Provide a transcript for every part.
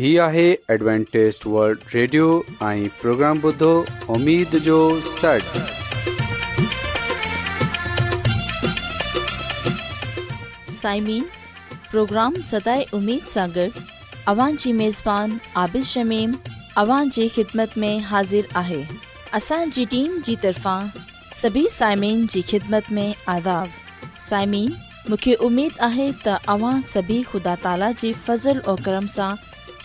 هي آهي ادوانٽيست world Radio ۽ programme بدو اميد جو سڙ سائمين پروگرام ستاي اميد ساغر اوان جي ميزبان عادل شميم اوان جي خدمت ۾ حاضر آهي اسان جي ٽيم جي طرفان سڀي سائمين جي خدمت ۾ آداب سائمين مونکي اميد آهي ته اوان سڀي خدا تالا جي فضل ۽ کرم سان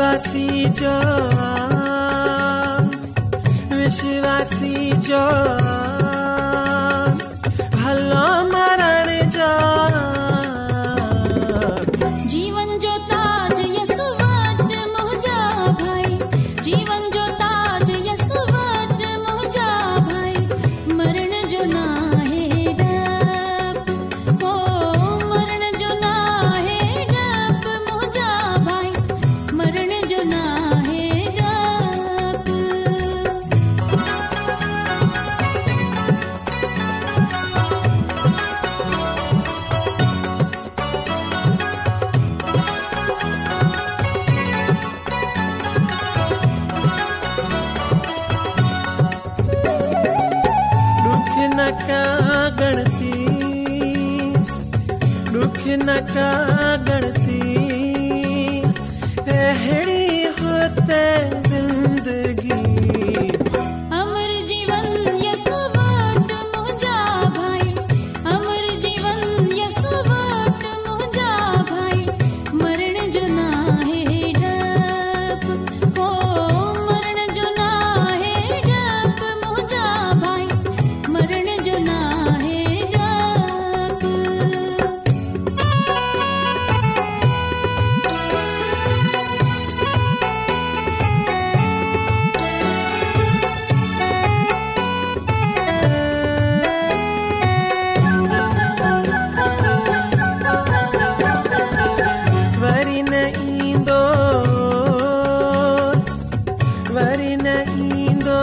चश्वासी च कागसी रुख न कागसी रहे हुत वरी न ईंदो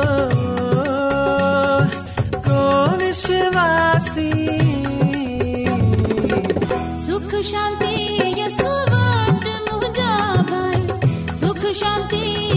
कोख शांती भाई सुख शांती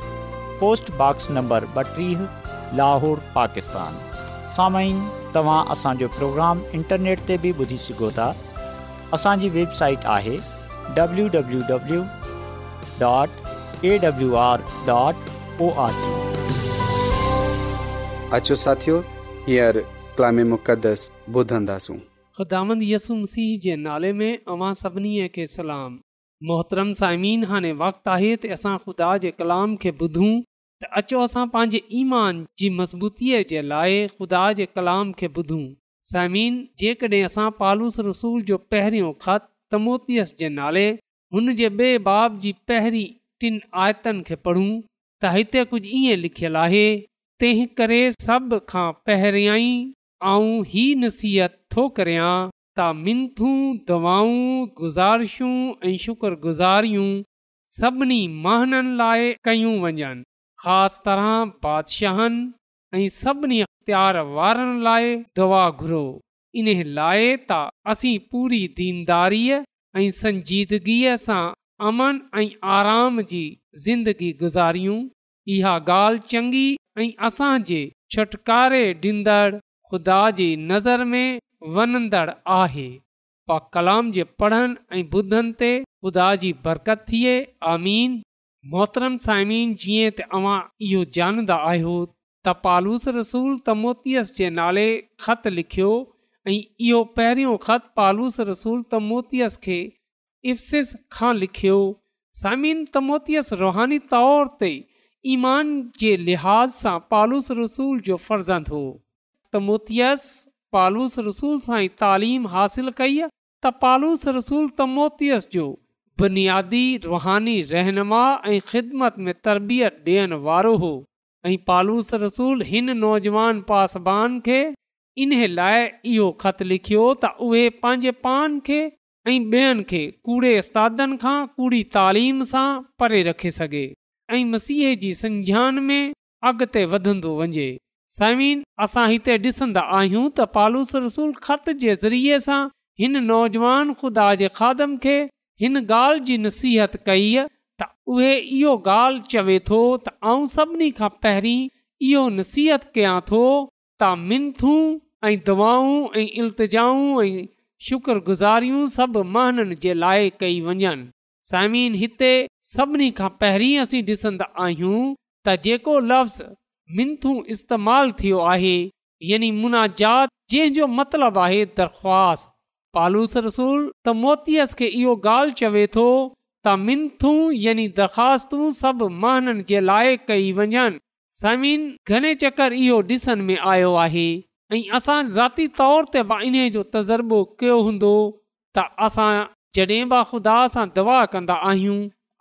पोस्टॉक्स नंबर ॿटीह लाहौर पाकिस्तान सामई तव्हां असांजो प्रोग्राम इंटरनेट ते बि ॿुधी सघो था असांजी वेबसाइट आहे नाले में मोहतरम साइमीन हाणे वक़्तु आहे त असां ख़ुदा जे कलाम खे ॿुधूं त अचो असां पंहिंजे ईमान जी मज़बूतीअ जे लाइ ख़ुदा जे कलाम खे ॿुधूं समीन जेकॾहिं असां पालूस रसूल जो पहिरियों ख़त तमोतीअस जे नाले हुन जे ॿिए बाब जी पहिरीं टिनि आयतनि खे पढ़ूं त हिते कुझु ईअं लिखियलु आहे तंहिं करे सभु खां पहिरियां ई ही नसीहत थो करियां त मिंथू दवाऊं गुज़ारिशूं ऐं शुक्रगुज़ारियूं सभिनी महननि लाइ कयूं वञनि ख़ासि तरह बादशाहनि ऐं सभिनी अख़्तियार वारनि लाइ दुआ घुरो इन लाइ त असीं पूरी दीनदारीअ ऐं संजीदगीअ सां अमन ऐं आराम जी ज़िंदगी गुज़ारियूं इहा ॻाल्हि चङी ऐं असांजे छुटकारे ॾींदड़ ख़ुदा जी नज़र में वञंदड़ आहे पा कलाम जे पढ़नि ऐं ॿुधनि ते ख़ुदा जी बरकत थिए आमीन मोहतरम साममीन जीअं त अव्हां इहो ॼाणंदा आहियो त पालूस रसूल तमोतीअस जे नाले ख़त लिखियो ऐं इहो पहिरियों ख़तु पालूस रसूल तमोतीअस खे इफसिस खां लिखियो सामिन तमोतीअस रुहानी तौर ते ईमान जे लिहाज़ सां पालूस रसूल जो फर्ज़ंद हो तमोतीअस पालूस रसूल सां ई तालीम हासिल कई त पालूस रसूल तमोतीअस जो बुनियादी रुहानी रहनुमा ऐं ख़िदमत में तरबियत ॾियण वारो हो ऐं पालूस रसूल हिन नौजवान पासबान खे इन लाइ इहो ख़त लिखियो त उहे पंहिंजे पान खे ऐं ॿियनि खे कूड़े उस्तादनि खां कूड़ी तालीम सां परे रखे सघे ऐं मसीह जी संज्ञान में अॻिते वधंदो वञे सवीन असां हिते ॾिसंदा आहियूं त पालूस रसूल ख़त जे ज़रिए सां हिन नौजवान ख़ुदा जे खादम खे हिन ॻाल्हि जी नसीहत कई आहे त उहे इहो ॻाल्हि चवे थो त आऊं सभिनी खां पहिरीं इहो नसीहत कयां थो त मिंथू ऐं दवाऊं ऐं इल्तिजाउ ऐं शुक्रगुज़ारियूं सभु महननि जे लाइ कई वञनि साइम हिते सभिनी खां पहिरीं असीं ॾिसंदा आहियूं त जेको लफ़्ज़ मिंथू इस्तेमालु थियो आहे यानी मुनाजात जंहिंजो मतिलबु आहे दरख़्वास्त पालूस रसूल त मोतीअ खे इहो ॻाल्हि चवे थो त मिंथू यानी दरख़्वास्तूं सभु महननि जे लाइ कई वञनि समीन घणे चकर इहो ॾिसण में आयो आहे ऐं असां ज़ाती तौर ते बि इन जो तज़ुर्बो कयो हूंदो त असां जॾहिं बि ख़ुदा सां दुआ कंदा आहियूं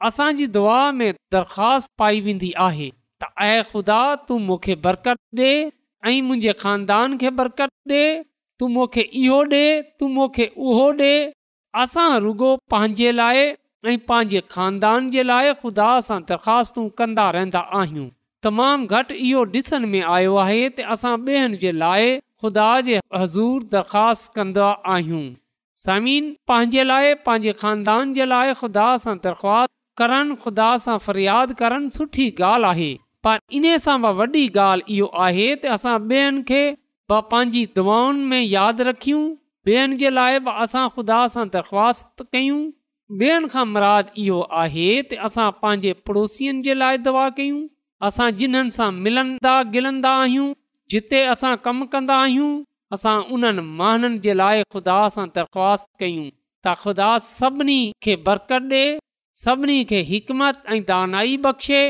असांजी दुआ में दरख़्वास्त पाई वेंदी आहे त ख़ुदा तूं मूंखे बरकत ॾे ऐं मुंहिंजे ख़ानदान खे बरकत ॾे तू मूंखे इहो ॾे तू मूंखे उहो ॾे असां रुगो पंहिंजे लाइ ऐं पंहिंजे खानदान जे लाइ ख़ुदा सां दरख़्वास्त तूं कंदा रहंदा आहियूं तमामु घटि इहो ॾिसण में आयो आहे त असां ॿियनि जे लाइ ख़ुदा जे हज़ूर दरख़्वास्त कंदा आहियूं समीन पंहिंजे लाइ पंहिंजे ख़ानदान जे लाइ ख़ुदा सां दरख़्वास्त करनि ख़ुदा सां फ़रियाद करणु सुठी ॻाल्हि आहे पर इन सां वॾी ॻाल्हि इहो आहे त असां ॿियनि बि पंहिंजी दुआनि में यादि रखियूं ॿियनि जे लाइ बि असां ख़ुदा सां दरख़्वास्त कयूं ॿियनि खां मुराद इहो आहे त असां पंहिंजे पड़ोसियुनि जे लाइ दुआ कयूं असां जिन्हनि सां मिलंदा गिलंदा आहियूं जिते असां कमु कंदा आहियूं असां उन्हनि महननि जे लाइ ख़ुदा सां दरख़्वास्त कयूं त ख़ुदा सभिनी खे बरकत ॾे सभिनी खे हिकमत ऐं दानाई बख़्शे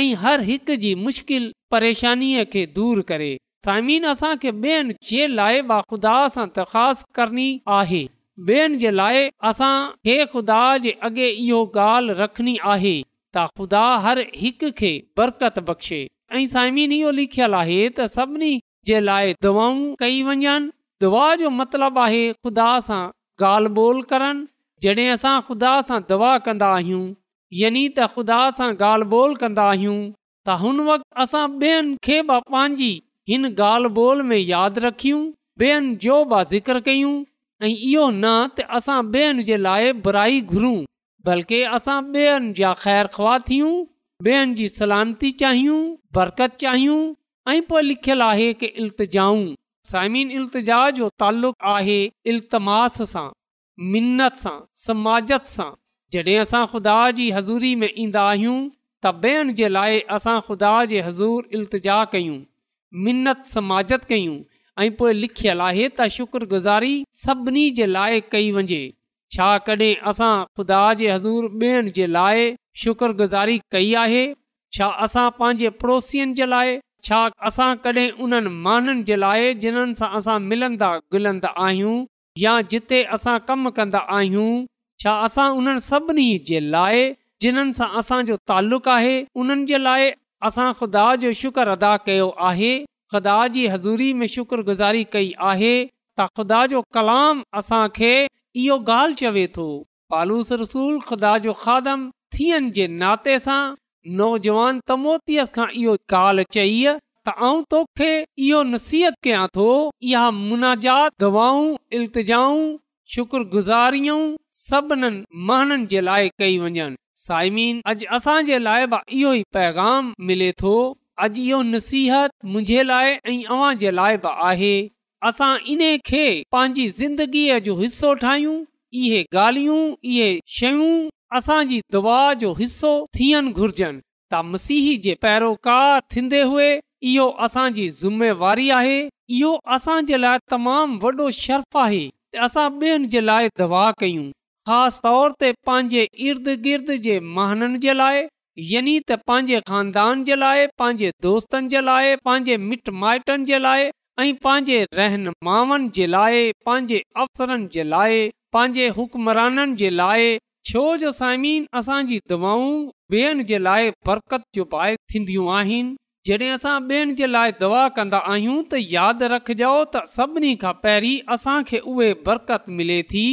ऐं हर हिक जी मुश्किल परेशानीअ खे दूरि करे साईमिन असांखे ॿियनि जे लाइ बि ख़ुदा सां दरख़्वास्त करणी आहे ॿियनि जे लाइ असां हे ख़ुदा जे अॻे इहो ॻाल्हि रखणी आहे त ख़ुदा हर हिकु खे बरकत बख़्शे ऐं साइमिन इहो लिखियलु आहे त सभिनी जे लाइ दवाऊं कई वञनि दुआ जो मतिलबु आहे ख़ुदा सां ॻाल्हि ॿोल करनि जॾहिं असां ख़ुदा सां दुआ कंदा आहियूं यानी त ख़ुदा सां ॻाल्हि ॿोल कंदा आहियूं त हुन वक़्ति असां ॿियनि खे बि पंहिंजी हिन ॻाल्हि ॿोल में यादि रखियूं ॿेअनि जो बि ज़िक्र कयूं ऐं इहो न त असां ॿियनि जे लाइ बुराई घुरूं बल्कि असां ॿेअनि जा ख़ैर ख़्वा थियूं ॿेअनि जी सलामती चाहियूं बरकत चाहियूं ऐं पोइ लिखियलु आहे की इल्तिजाऊं साइमिन इल्तिजा जो तालुक़ु आहे इल्तमास सां मिनत सां समाजत सां जॾहिं असां ख़ुदा जी हज़ूरी में ईंदा आहियूं त ॿियनि जे लाइ असां ख़ुदा जे हज़ूर इल्तिजा कयूं मिनत समाजत कयूं ऐं पोइ लिखियलु आहे त शुक्रगुज़ारी सभिनी जे लाइ कई वञे छा कॾहिं असां ख़ुदा जे हज़ूर ॿियनि जे लाइ शुक्रगुज़ारी कई आहे छा असां पंहिंजे पड़ोसियुनि जे लाइ छा असां कॾहिं उन्हनि माननि जे लाइ जिन्हनि सां असां मिलंदा आहियूं या जिते असां कमु कंदा आहियूं छा असां उन्हनि सभिनी जे लाइ जिन्हनि सां असांजो तालुक़ु आहे उन्हनि जे लाइ असां ख़ुदा जो शुक्र अदा कयो आहे ख़ुदा जी हज़ूरी में शुक्रगुज़ारी कई आहे त ख़ुदा जो कलाम असांखे इहो ॻाल्हि चवे थो पालूस रसूल ख़ुदा जो खादम थियण जे नाते सां नौजवान तमोतीअ खां इहो ॻाल्हि चई त आउं तोखे इहो नसीहत कयां थो इहा मुनाजात दवाऊं इल्तिजाऊं शुक्रगुज़ारियूं सभिनीनि महननि जे लाइ कई वञनि साइमीन अॼु असांजे लाइ बि इहो ई पैगाम मिले थो अॼु इहो नसीहत मुंहिंजे लाइ ऐं अव्हां जे लाइ बि आहे असां इन खे पंहिंजी ज़िंदगीअ जो हिसो ठाहियूं इहे ॻाल्हियूं इहे शयूं असांजी जो हिसो थियनि घुर्जनि त मसीह जे पैरोकार थींदे हुए इहो असांजी ज़िमेवारी आहे इहो असांजे लाइ तमामु वॾो शर्फ आहे त असां ॿियनि जे लाइ दवा कयूं ख़ासि तौर ते पंहिंजे इर्द गिर्द जे महननि जे लाइ यानी त पंहिंजे खानदान जे लाइ पंहिंजे दोस्तनि जे लाइ पंहिंजे मिट माइटनि जे लाइ ऐं पंहिंजे रहनुमाउनि जे लाइ पंहिंजे अफ़सरनि जे लाइ पंहिंजे हुकमराननि जे लाइ छो जो साइमीन असांजी दवाऊं ॿियनि जे लाइ बरकत जो बाहि थींदियूं आहिनि जॾहिं असां ॿियनि जे लाइ दवा कंदा आहियूं त यादि रखजो त सभिनी खां पहिरीं असांखे उहे बरकत मिले थी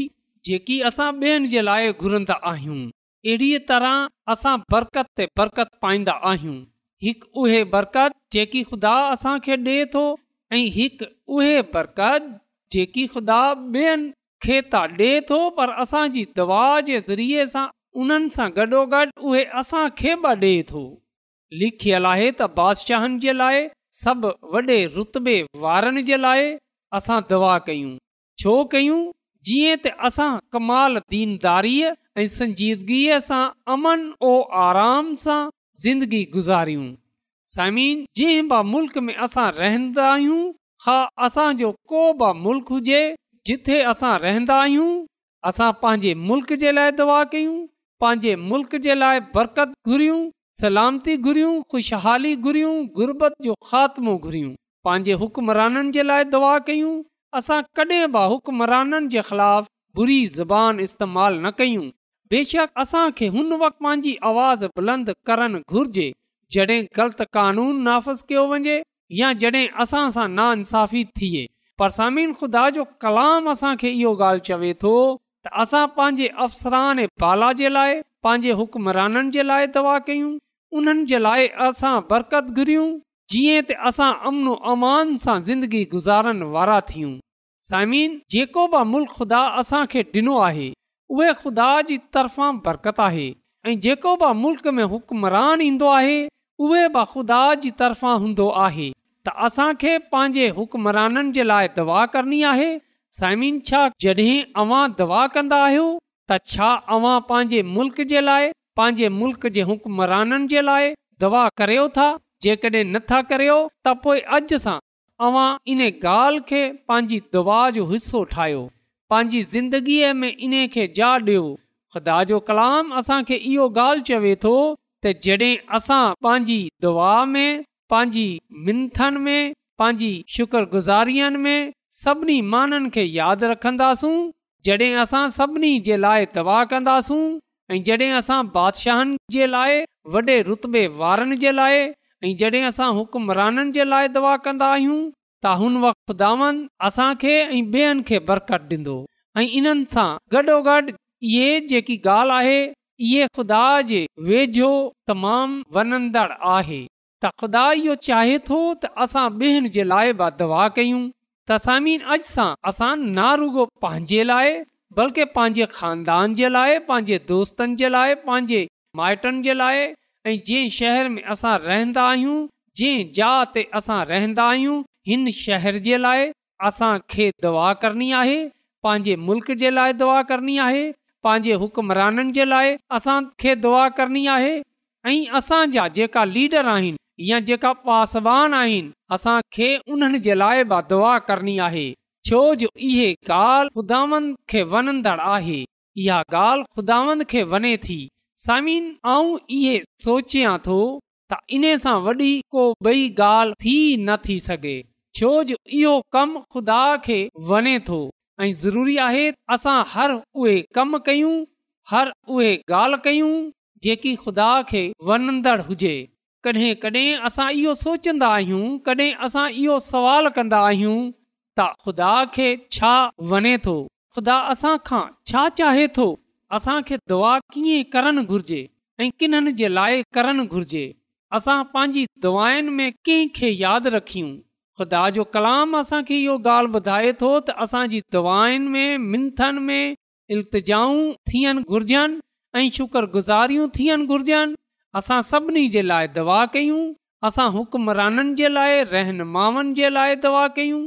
जेकी असां ॿियनि जे लाइ घुरंदा आहियूं अहिड़ी तरह असां बरकत ते बरकत पाईंदा आहियूं हिकु उहे बरकत जेकी ख़ुदा असांखे ॾे थो ऐं हिकु उहे बरकत जेकी ख़ुदा ॿियनि खे त ॾिए थो पर असांजी दवा जे ज़रिए सां उन्हनि सां गॾोगॾु उहे असांखे बि ॾिए थो लिखियल आहे त बादशाहनि जे लाइ सभु वॾे रुतबे वारनि जे लाइ असां दवा कयूं छो कयूं जीअं त असां कमाल दीनदारीअ ऐं संजीदगीअ सां अमन ओ आराम सां ज़िंदगी गुज़ारियूं जंहिं बि मुल्क में असां रहंदा आहियूं हा असांजो को बि मुल्क़ हुजे जिथे असां रहंदा आहियूं असां पंहिंजे मुल्क़ जे लाइ दुआ कयूं पंहिंजे मुल्क़ जे लाइ बरकत घुरियूं सलामती घुरियूं ख़ुशहाली घुरियूं गुरबत जो ख़ात्मो घुरियूं पंहिंजे हुकमराननि जे लाइ दवा कयूं असां कॾहिं बि हुकमराननि जे ख़िलाफ़ु बुरी ज़बान इस्तेमाल न कयूं बेशक असांखे हुन वक़्तु पंहिंजी आवाज़ बुलंद करणु घुर्जे जॾहिं ग़लति क़ानून नाफ़िज़ु कयो वञे या जॾहिं असां सां ना इंसाफ़ी थिए पर समीन ख़ुदा जो कलाम असांखे इहो ॻाल्हि चवे थो त असां पंहिंजे अफ़सरान बाला जे लाइ पंहिंजे हुकमराननि जे लाइ दवा कयूं उन्हनि जे लाइ असां बरकत घुरियूं जीअं त असां अमन अमान सां ज़िंदगी गुज़ारण वारा थियूं साइमन जेको बि मुल्क़ ख़ुदा असांखे ॾिनो आहे उहे ख़ुदा जी तरफ़ां बरकत आहे ऐं जेको बि मुल्क़ में हुकमरान ईंदो आहे उहे बि ख़ुदा जी तरफ़ां हूंदो आहे त असांखे पंहिंजे हुकमराननि जे लाइ दवा करणी आहे साइमन छा जॾहिं अवां दवा कंदा आहियो त छा अवां पंहिंजे मुल्क़ जे लाइ पंहिंजे मुल्क़ जे हुकमराननि जे लाइ दवा करियो था जेकॾहिं नथा करियो त पोइ अॼु सां अवां इन ॻाल्हि खे पंहिंजी दुआ जो हिसो ठाहियो पंहिंजी ज़िंदगीअ में इन खे जा ॾियो ख़ुदा जो कलाम असांखे इहो ॻाल्हि चवे थो त जॾहिं असां पंहिंजी दुआ में पंहिंजी मिंथनि में पंहिंजी शुक्रगुज़ारीअ में सभिनी माननि खे यादि रखंदासूं जॾहिं असां सभिनी जे लाइ तबाह कंदासूं ऐं जॾहिं असां बादशाहनि जे लाइ वॾे रुतबे वारनि जे लाइ ऐं जॾहिं असां हुकमराननि जे लाइ दवा कंदा आहियूं त हुन वक़्तु ख़ुदा असांखे ऐं ॿियनि खे बरक़त ॾींदो ऐं इन्हनि सां गॾोगॾु इहे जेकी ॻाल्हि आहे इहे ख़ुदा जे वेझो तमामु वञंदड़ आहे त ख़ुदा इहो चाहे थो त असां ॿियनि जे लाइ बि दवा कयूं तसामी अॼु सां असां ना रुगो पंहिंजे लाइ बल्कि पंहिंजे खानदान जे लाइ पंहिंजे दोस्तनि जे लाइ पंहिंजे माइटनि जे लाइ ऐं जंहिं शहर में असां रहंदा आहियूं जंहिं जहा ते असां रहंदा आहियूं हिन शहर जे लाइ असांखे दुआ करणी आहे पंहिंजे मुल्क़ जे लाइ दुआ करणी आहे पंहिंजे हुकमराननि जे लाइ असांखे दुआ करणी आहे ऐं असांजा जेका लीडर आहिनि या जेका पासवान आहिनि असांखे उन्हनि जे लाइ बि दुआ करणी आहे छो जो इहे ॻाल्हि ख़ुदावनि खे वञंदड़ आहे इहा ॻाल्हि खुदावनि खे वञे थी समीन आऊं इहे सोचियां थो त इन सां वॾी को ॿई ॻाल्हि थी न थी सघे छो जो इहो कमु ख़ुदा खे वञे थो ऐं ज़रूरी आहे असां हर उहे कमु कयूं हर उहे ॻाल्हि कयूं जेकी ख़ुदा खे वञंदड़ हुजे कॾहिं कॾहिं असां इहो सोचंदा आहियूं कॾहिं असां इहो सुवाल कंदा आहियूं त ख़ुदा खे छा वञे थो ख़ुदा असां खां छा चाहे थो असांखे दवा कीअं करणु घुरिजे ऐं किन्हनि जे लाइ करणु घुर्जे असां पंहिंजी दुआनि में कंहिंखे यादि रखियूं ख़ुदा जो कलाम असांखे इहो ॻाल्हि ॿुधाए थो त असांजी दुआनि में मिंथनि में इल्तिजाउं थियणु घुरिजनि ऐं शुक्रगुज़ारियूं थियणु घुरिजनि असां सभिनी जे लाइ दवा कयूं असां हुकमराननि जे लाइ रहनुमाउनि जे लाइ दा कयूं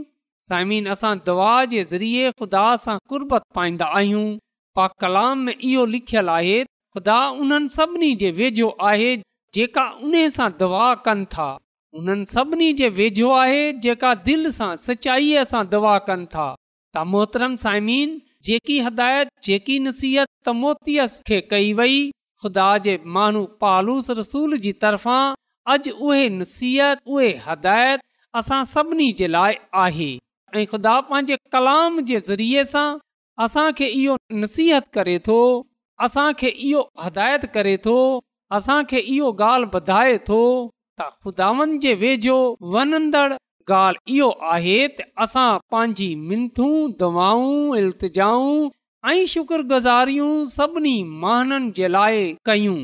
साइमिन असां दवा जे ज़रिए ख़ुदा सां कुर्बत पाईंदा आहियूं पा कलाम में इहो लिखियलु आहे ख़ुदा उन्हनि सभिनी जे वेझो आहे जेका उन सां दुआ कनि था उन्हनि सभिनी जे वेझो आहे जेका दिलि सां सचाईअ सां दवा कनि था त मोहतरम साइमीन जेकी हिदायत जेकी नसीहत तमोहतीअ खे कई वई ख़ुदा जे माण्हू पालूस रसूल जी तरफ़ां अॼु उहे नसीहत उहे हिदायत असां सभिनी जे लाइ आहे ऐं ख़ुदा पंहिंजे कलाम जे ज़रिए सां असांखे इहो नसीहत करे थो असांखे इहो हिदायत करे थो असांखे इहो ॻाल्हि ॿधाए थो त ख़ुदानि जे वेझो वञंदड़ ॻाल्हि इहो आहे त असां पंहिंजी मिंथू दवाऊं इल्तिजाऊं ऐं शुक्रगुज़ारियूं सभिनी महाननि जे लाइ कयूं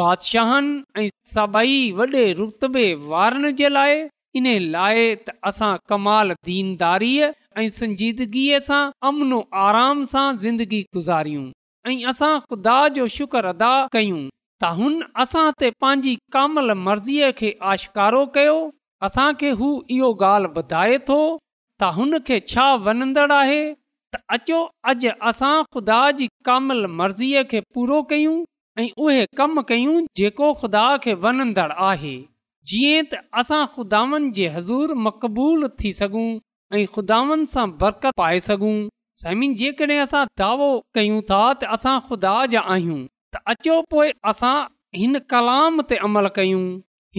बादशाहनि ऐं सभई वॾे वारनि जे लाइ इन लाइ त असां कमाल दीनदारीअ ऐं संजीदगीअ सां अमनो आराम सां ज़िंदगी गुज़ारियूं ऐं असां ख़ुदा जो शुक्र अदा कयूं त हुन असां ते पंहिंजी कामल मर्ज़ीअ खे आश्कारो कयो असांखे हू इहो ॻाल्हि ॿुधाए थो त हुनखे छा आहे त अचो अॼु असां ख़ुदा जी कामल मर्ज़ीअ खे पूरो कयूं ऐं उहे कमु कयूं जेको ख़ुदा खे वञंदड़ु आहे जीअं त असां ख़ुदानि जे हज़ूर मक़बूल थी सघूं ऐं ख़ुदानि सां बरक़त पाए सघूं समीन जेकॾहिं असां दावो कयूं था त असां ख़ुदा जा आहियूं त अचो पोइ असां हिन कलाम ते अमल कयूं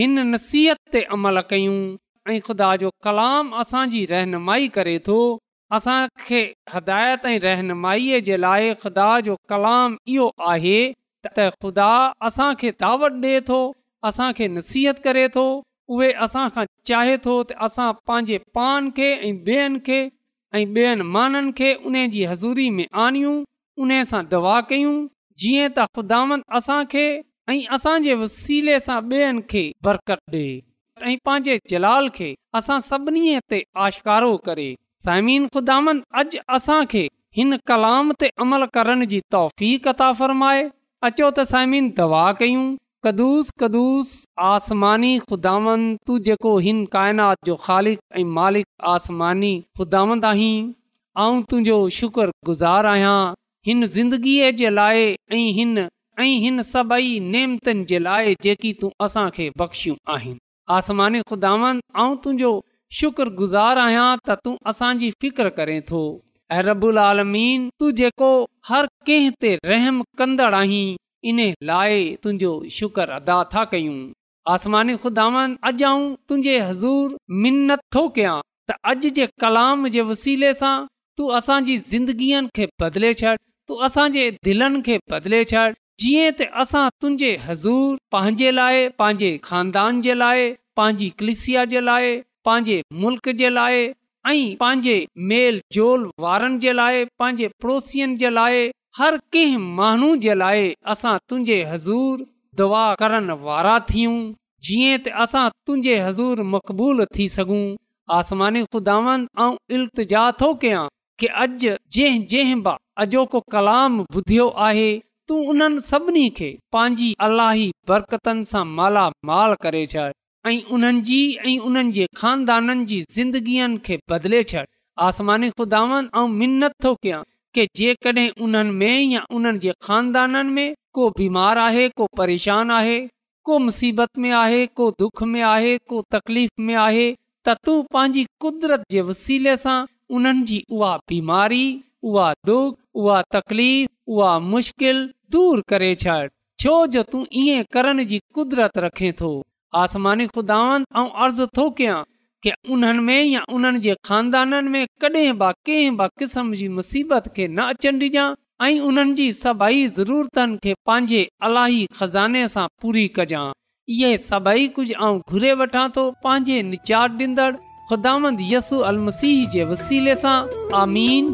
हिन नसीहत ते अमल कयूं ऐं ख़ुदा जो कलाम असांजी रहनुमाई करे थो असांखे हिदायत ऐं रहनुमाई जे लाइ ख़ुदा जो कलाम इहो आहे त ख़ुदा असांखे दावत ॾिए थो असांखे नसीहत करे थो उहे असांखां चाहे थो त असां पंहिंजे पान खे ऐं ॿियनि खे ऐं ॿियनि माननि खे उन जी हज़ूरी में आणियूं उन सां दवा कयूं जीअं त ख़ुदांद असां खे ऐं असांजे वसीले सां ॿियनि खे बरक़त ॾिए ऐं पंहिंजे जलाल खे असां सभिनी ते आशकारो करे साइमिन ख़ुदामंद अॼु असांखे हिन कलाम ते अमल करण जी तौफ़ी कता फ़र्माए अचो त साइमिन दवा कयूं कदुस कदुस आसमानी ख़ुदांद तूं जेको हिन काइनात जो ख़ालिक मालिक आसमानी ख़ुदांद आहीं तुंहिंजो शुक्र गुज़ार आहियां हिन ज़िंदगीअ जे लाइ ऐं हिन ऐं हिन सभई नेमतनि जे लाइ जेकी तूं असांखे बख़्शियूं आहीं आसमानी ख़ुदांद तुंहिंजो शुक्र गुज़ार आहियां त तूं असांजी फिकिर करे थो ऐं रबु अलालमीन तूं जेको हर कंहिं ते रहम कंदड़ आहीं इन लाइ तुंहिंजो शुक्र अदा था कयूं आसमानी ख़ुदावन अॼु आऊं तुंहिंजे हज़ूर मिनत थो कयां त अॼु जे कलाम जे वसीले सां तूं असांजी ज़िंदगीअ खे बदिले छॾ तूं असांजे दिलनि खे बदिले छॾ जीअं त असां तुंहिंजे हज़ूर पंहिंजे लाइ पंहिंजे खानदान जे लाइ पंहिंजी कलिसिया जे लाइ पंहिंजे मुल्क़ जे लाइ ऐं पंहिंजे मेल जोल वारनि जे लाइ पंहिंजे पड़ोसियुनि जे लाइ हर कंहिं माण्हू जे लाइ असां तुंहिंजे हज़ूर दुआ करण वारा थियूं जीअं त असां तुंहिंजे हज़ूर मक़बूल थी सघूं आसमान ऐं इल्तिजा थो कयां के अॼु जंहिं जंहिं बजोको कलाम ॿुधियो आहे तू उन्हनि सभिनी खे पंहिंजी अलाही बरकतनि सां मालामाल करे छॾ ऐं उन्हनि जी ऐं उन्हनि जे खानदाननि जी ज़िंदगीअ खे बदिले छॾ ख़ुदावन ऐं मिनत थो कयां जेकॾहिं उन्हनि में या उन्हनि जे खानदाननि में को बीमार आहे को परेशान आहे को मुसीबत में आहे को दुख में आहे को तकलीफ़ में आहे त तूं पंहिंजी कुदरत जे वसीले सां उन्हनि जी उहा बीमारी उहा दुख उहा तकलीफ़ उहा मुश्किल दूर करे छॾ छो जो तूं ईअं करण जी कुदिरत रखे थो आसमानी ख़ुदा ऐं अर्ज़ु थो कयां उन्हनि में या उन्हनि जे ख़ानदाननि में कॾहिं बि कंहिं बि क़िस्म जी मुसीबत खे न अचणु ॾिजां ऐं उन्हनि जी सभई ज़रूरतनि खे पंहिंजे अलाही खज़ाने सां पूरी कजांइ इहे सभई कुझु वठां थो पंहिंजे निचार ॾींदड़ ख़ुदा जे वसीले सां आमीन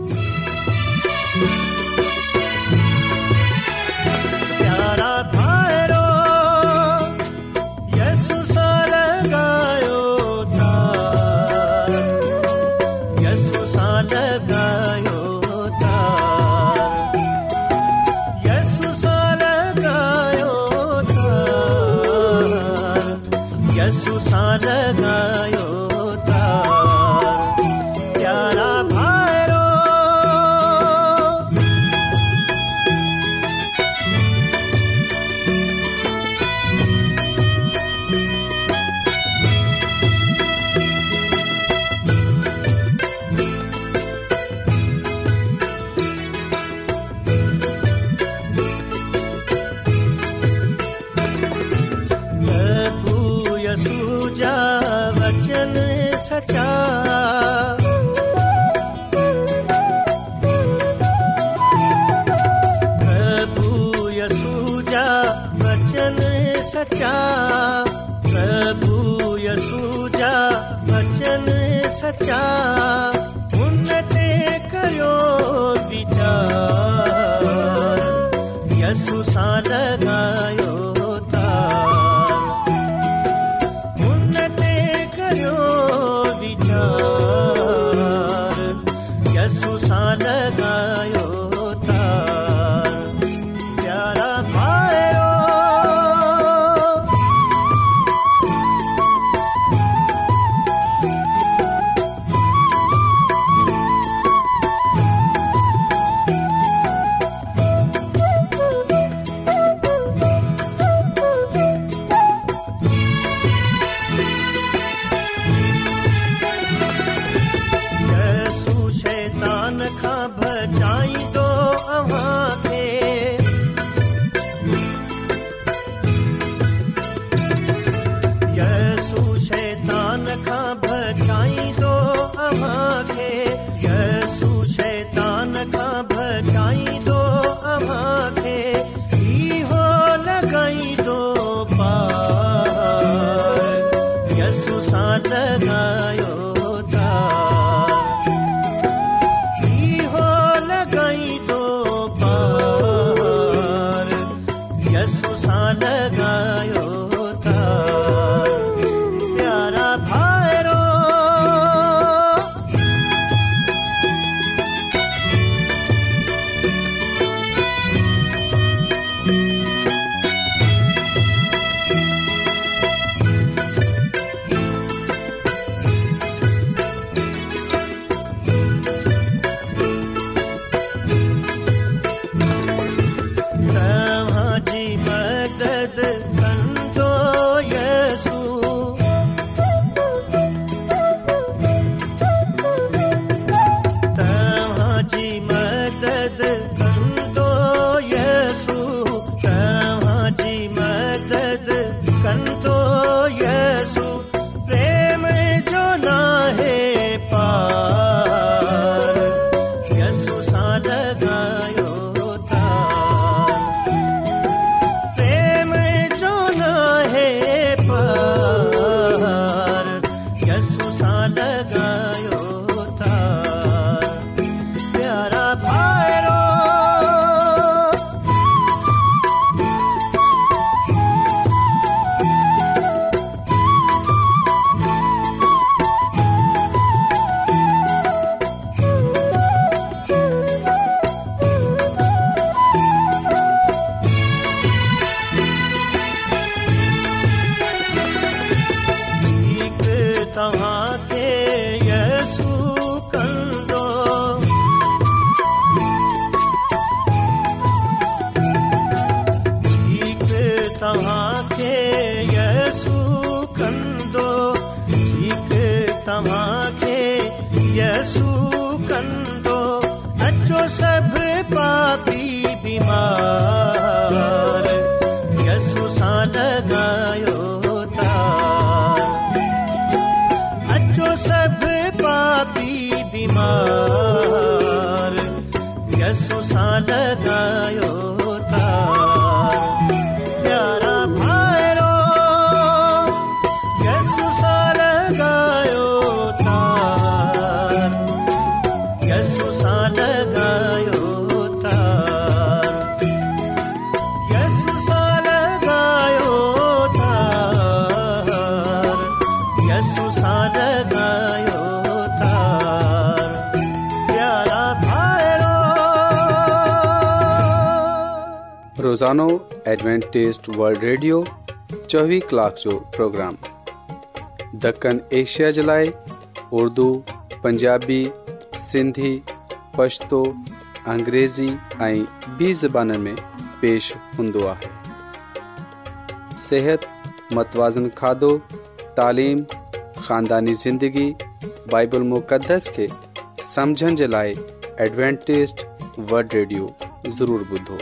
एडवेंटेज़ वल्ड रेडियो ریڈیو कलाक जो جو پروگرام دکن ایشیا جلائے اردو پنجابی سندھی پشتو अंग्रेज़ी ऐं ॿी ज़बाननि में पेश हूंदो आहे सिहत मतवाज़न खाधो तालीम ख़ानदानी ज़िंदगी बाइबल मुक़दस खे समुझण जे लाइ एडवेंटेज़ वल्ड